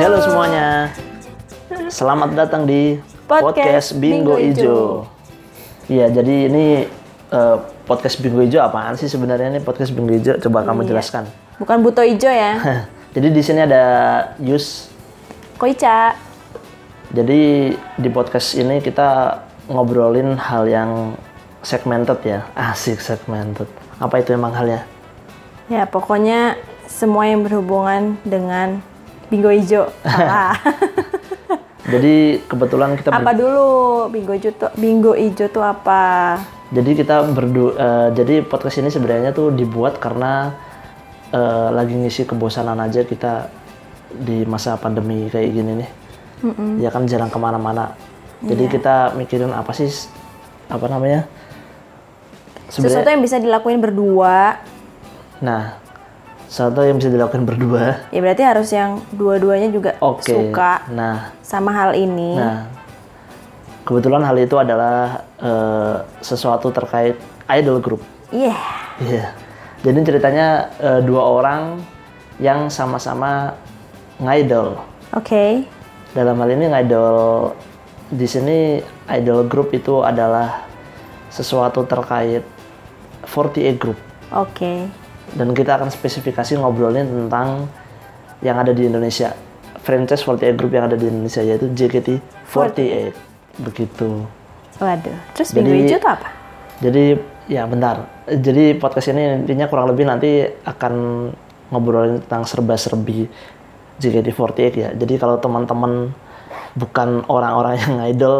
Halo. Semuanya. Selamat datang di Podcast Bingo Ijo. Iya, jadi ini eh, podcast Bingo Ijo apaan sih sebenarnya ini podcast Bingo Ijo? Coba kamu Iya. jelaskan. Bukan buto ijo ya. jadi di sini ada Yus. Koica. Jadi di podcast ini kita ngobrolin hal yang segmented ya. Asik segmented. Apa itu emang halnya? Ya pokoknya semua yang berhubungan dengan bingo. Salah. Jadi kebetulan kita apa dulu bingo ijo tuh? Bingo ijo tuh apa? Jadi kita berdu eh, jadi podcast ini sebenarnya tuh dibuat karena eh, lagi ngisi kebosanan aja kita di masa pandemi kayak gini nih. Ya kan jarang ke mana-mana. Jadi kita mikirin apa sih apa namanya? Sesuatu yang bisa dilakuin berdua. Nah, sesuatu yang bisa dilakukan berdua. Ya berarti harus yang dua-duanya juga Oke. suka Nah, sama hal ini. nah kebetulan hal itu adalah eh, sesuatu terkait idol group. Iya. Iya. Jadi ceritanya eh, dua orang yang sama-sama ngidol. Oke. Dalam hal ini ngidol di sini idol group itu adalah sesuatu terkait 48 group Oke. Dan kita akan spesifikasi ngobrolin tentang yang ada di Indonesia. Franchise 48 group yang ada di Indonesia yaitu JKT48. Begitu. Waduh. Terus Jadi- ijo tuh apa? Jadi ya bentar. Jadi podcast ini intinya kurang lebih nanti akan ngobrolin tentang serba-serbi JKT48 ya. Jadi kalau teman-teman bukan orang-orang yang idol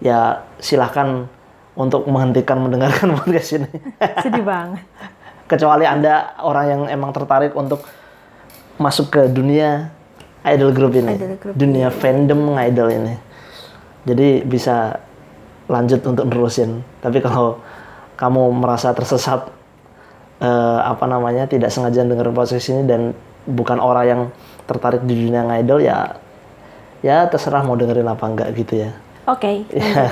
ya silahkan untuk menghentikan mendengarkan podcast ini. Sedih banget. Kecuali Anda orang yang emang tertarik untuk masuk ke dunia idol group ini. Idol group, dunia fandom idol ini. Jadi bisa lanjut untuk nerusin. Tapi kalau kamu merasa tersesat eh, apa namanya tidak sengaja dengerin podcast ini dan bukan orang yang tertarik di dunia idol ya ya terserah mau dengerin apa enggak gitu ya. Oke. Ya.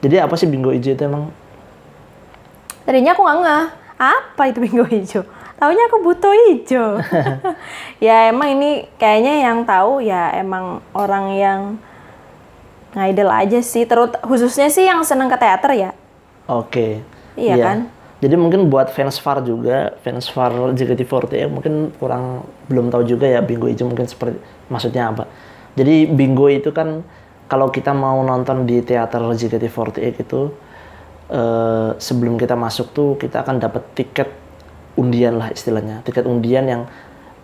Jadi apa sih bingo ijo itu emang? Tadinya aku nggak apa itu bingo hijau? Taunya aku buto hijau. ya emang ini kayaknya yang tahu ya emang orang yang ngidol aja sih. Terus khususnya sih yang seneng ke teater ya. Oke. Iya kan? Jadi mungkin buat fans Far juga, fans Far JKT48 ya mungkin kurang belum tahu juga ya bingo itu mungkin seperti maksudnya apa. Jadi bingo itu kan kalau kita mau nonton di teater JKT48 itu eh, sebelum kita masuk tuh kita akan dapat tiket undian lah istilahnya, tiket undian yang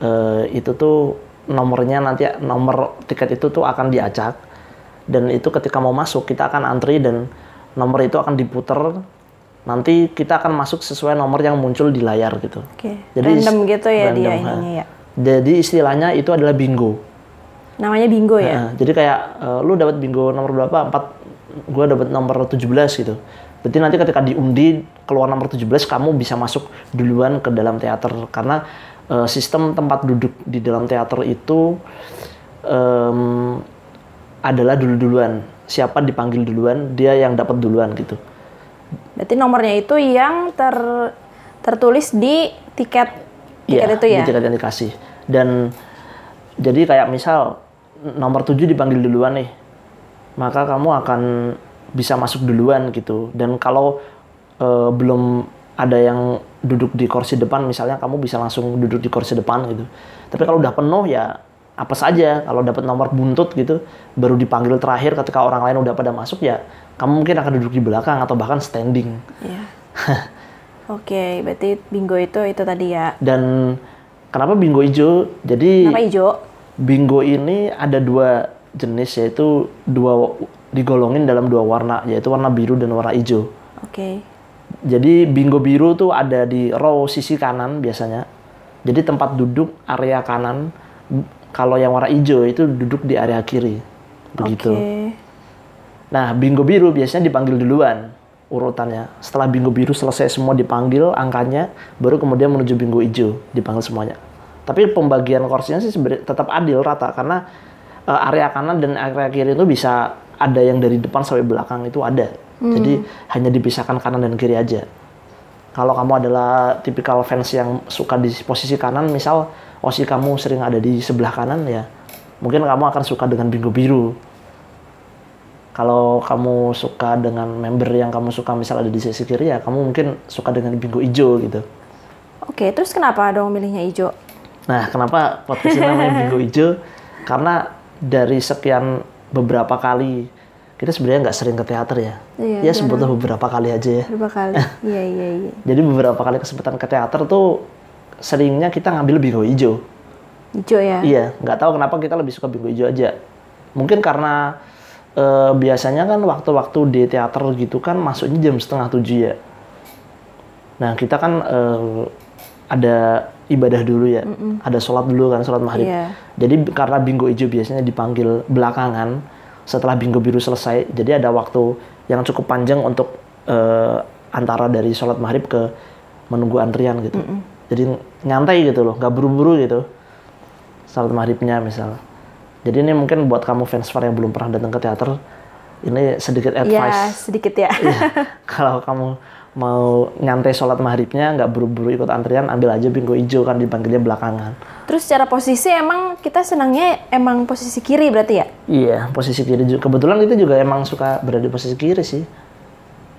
eh, itu tuh nomornya nanti nomor tiket itu tuh akan diacak dan itu ketika mau masuk kita akan antri dan nomor itu akan diputer nanti kita akan masuk sesuai nomor yang muncul di layar gitu. Oke. Jadi Random gitu ya dia random, ha. ininya ya. Jadi istilahnya itu adalah bingo. Namanya bingo ya. Nah, jadi kayak eh, lu dapat bingo nomor berapa? 4 gua dapat nomor 17 gitu. Berarti nanti ketika diundi keluar nomor 17 kamu bisa masuk duluan ke dalam teater karena eh, sistem tempat duduk di dalam teater itu em, adalah dulu-duluan. Siapa dipanggil duluan, dia yang dapat duluan gitu. Berarti nomornya itu yang ter tertulis di tiket tiket Iya, itu ya. di tiket yang dikasih. Dan jadi kayak misal nomor 7 dipanggil duluan nih. Maka kamu akan bisa masuk duluan gitu. Dan kalau eh, belum ada yang duduk di kursi depan misalnya kamu bisa langsung duduk di kursi depan gitu. Tapi kalau udah penuh ya apa saja kalau dapat nomor buntut gitu baru dipanggil terakhir ketika orang lain udah pada masuk ya kamu mungkin akan duduk di belakang atau bahkan standing. Iya. Oke, berarti bingo itu itu tadi ya. Dan kenapa bingo hijau? Jadi Kenapa hijau? Bingo ini ada dua jenis yaitu dua digolongin dalam dua warna yaitu warna biru dan warna hijau. Oke. Jadi bingo biru tuh ada di row sisi kanan biasanya. Jadi tempat duduk area kanan. Kalau yang warna hijau itu duduk di area kiri. Begitu. Oke. Nah, bingo biru biasanya dipanggil duluan urutannya. Setelah bingo biru selesai semua dipanggil angkanya, baru kemudian menuju bingo hijau dipanggil semuanya. Tapi pembagian kursinya sih tetap adil rata karena eh, area kanan dan area kiri itu bisa ada yang dari depan sampai belakang itu ada. Jadi hanya dipisahkan kanan dan kiri aja. Kalau kamu adalah tipikal fans yang suka di posisi kanan, misal Osi kamu sering ada di sebelah kanan ya, mungkin kamu akan suka dengan bingo biru. Kalau kamu suka dengan member yang kamu suka misal ada di sisi kiri ya, kamu mungkin suka dengan bingo hijau gitu. Oke, terus kenapa dong milihnya hijau? Nah, kenapa podcast ini namanya bingo hijau? Karena dari sekian beberapa kali kita sebenarnya nggak sering ke teater ya. Iya, ya sebutlah beberapa kali aja ya. Berapa kali? Iya, iya, iya. Jadi beberapa kali kesempatan ke teater tuh seringnya kita ngambil bingo hijau. Hijau ya? Iya, nggak tahu kenapa kita lebih suka bingo hijau aja. Mungkin karena eh, biasanya kan waktu-waktu di teater gitu kan masuknya jam setengah tujuh ya. Nah kita kan eh, ada ibadah dulu ya, ada sholat dulu kan, sholat maghrib. Iya. Jadi karena bingo hijau biasanya dipanggil belakangan setelah bingo biru selesai, jadi ada waktu yang cukup panjang untuk eh, antara dari sholat maghrib ke menunggu antrian gitu. Jadi nyantai gitu loh, nggak buru-buru gitu. Sholat maghribnya misal. Jadi ini mungkin buat kamu fans Far yang belum pernah datang ke teater, ini sedikit Iya, advice. sedikit ya. Iya. Kalau kamu mau nyantai sholat maghribnya, nggak buru-buru ikut antrian, ambil aja bingo hijau kan dipanggilnya belakangan. Terus secara posisi emang kita senangnya emang posisi kiri berarti ya? Iya, posisi kiri juga. Kebetulan kita juga emang suka berada di posisi kiri sih.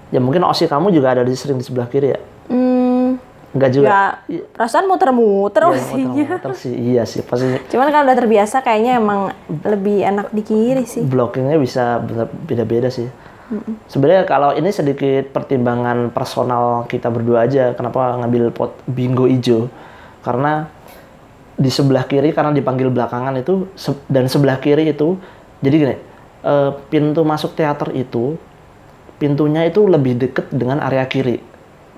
Ya mungkin osi kamu juga ada di sering di sebelah kiri ya? Hmm, Enggak juga. ya perasaan muter-muter Iya, osinya. muter-muter sih. Iya sih, pasti Cuman kalau udah terbiasa kayaknya emang lebih enak di kiri sih. blockingnya bisa beda-beda sih. Sebenarnya kalau ini sedikit pertimbangan personal kita berdua aja, kenapa ngambil pot bingo hijau? Karena di sebelah kiri karena dipanggil belakangan itu se- dan sebelah kiri itu jadi gini, eh, pintu masuk teater itu pintunya itu lebih deket dengan area kiri.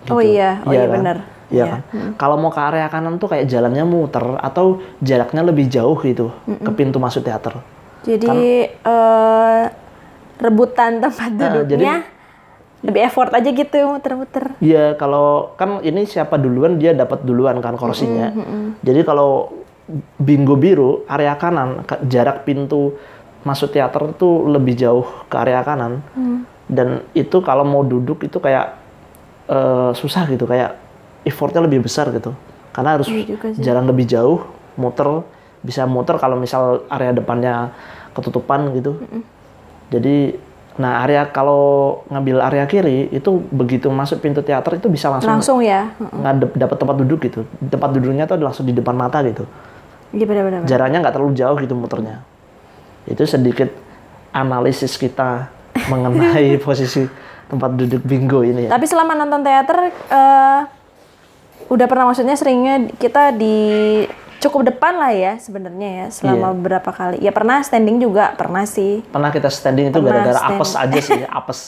Oh iya, oh iya kan? bener. Iya Iya. kan? Kalau mau ke area kanan tuh kayak jalannya muter atau jaraknya lebih jauh gitu ke pintu masuk teater. Jadi eh, rebutan tempat Nah, duduknya lebih effort aja gitu muter-muter. Iya, kalau kan ini siapa duluan dia dapat duluan kan kursinya. Jadi kalau bingo biru area kanan jarak pintu masuk teater tuh lebih jauh ke area kanan. Dan itu kalau mau duduk itu kayak eh, susah gitu, kayak effortnya lebih besar gitu. Karena harus Iya jalan lebih jauh, muter bisa muter kalau misal area depannya ketutupan gitu. Jadi nah area kalau ngambil area kiri itu begitu masuk pintu teater itu bisa langsung Langsung ya. Ngadep dapat tempat duduk gitu. Tempat duduknya tuh langsung di depan mata gitu. Iya benar-benar. Jaraknya nggak terlalu jauh gitu muternya. Itu sedikit analisis kita mengenai posisi tempat duduk bingo ini ya. Tapi selama nonton teater eh, udah pernah maksudnya seringnya kita di cukup depan lah ya sebenarnya ya selama Iya. beberapa kali. Ya pernah standing juga pernah sih. Pernah kita standing itu gara-gara stand. apes aja sih, apes.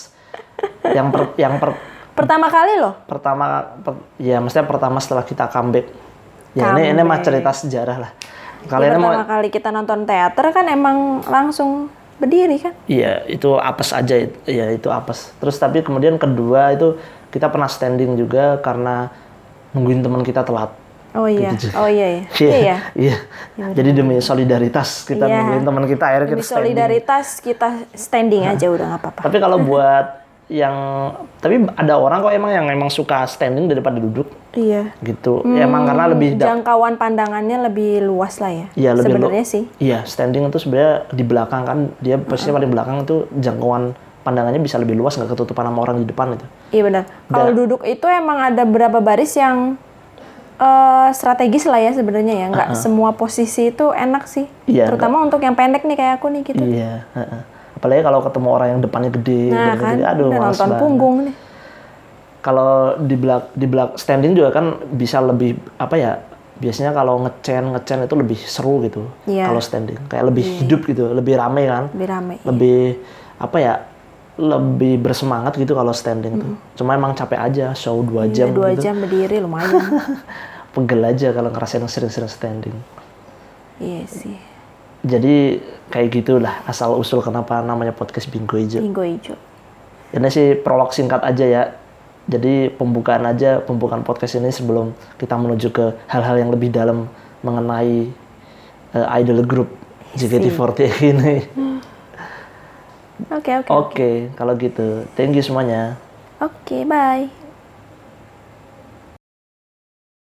yang per, yang per, Pertama kali loh. pertama per- ya maksudnya pertama setelah kita comeback. Ya ini ini mah Comeback. cerita sejarah lah. Ya, Kalian mau pertama kali kita nonton teater kan emang langsung berdiri kan. Iya, itu apes aja. Iya, itu apes. Terus tapi kemudian kedua itu kita pernah standing juga karena nungguin teman kita telat. Oh iya. Gitu. Oh iya iya. Iya ya. Iya. Jadi demi solidaritas kita Iya. nungguin teman kita akhirnya Demi kita standing. solidaritas kita standing aja udah nggak apa-apa. Tapi kalau buat yang tapi ada orang kok emang yang emang suka standing daripada duduk Iya. gitu. Ya, emang karena lebih da- Jangkauan pandangannya lebih luas lah ya. Iya, lebih Sebenarnya sih. Iya, standing itu sebenarnya di belakang kan dia posisinya paling belakang itu jangkauan pandangannya bisa lebih luas nggak ketutupan sama orang di depan itu. Iya benar. Kalau duduk itu emang ada beberapa baris yang eh, strategis lah ya sebenarnya ya. Nggak semua posisi itu enak sih. Iya, Terutama untuk yang pendek nih kayak aku nih gitu. Iya, heeh. apalagi kalau ketemu orang yang depannya gede, Nah gede, kan, gede, aduh males nonton banget. punggung nih. Kalau di belak di belak standing juga kan bisa lebih apa ya? Biasanya kalau ngecen ngecen itu lebih seru gitu. Iya. Kalau standing kayak lebih hidup gitu, lebih rame kan, Lebih rame. lebih apa ya? Lebih bersemangat gitu kalau standing tuh. Cuma emang capek aja, show dua Iya, jam dua gitu. jam berdiri lumayan. Pegel aja kalau ngerasain sering-sering standing. iya sih. Jadi kayak gitulah asal usul kenapa namanya podcast Bingo Ijo. Minggu hijau. Ini sih prolog singkat aja ya. Jadi pembukaan aja, pembukaan podcast ini sebelum kita menuju ke hal-hal yang lebih dalam mengenai eh, idol group JKT48 ini. Oke oke. Oke, kalau gitu. Thank you semuanya. Oke bye.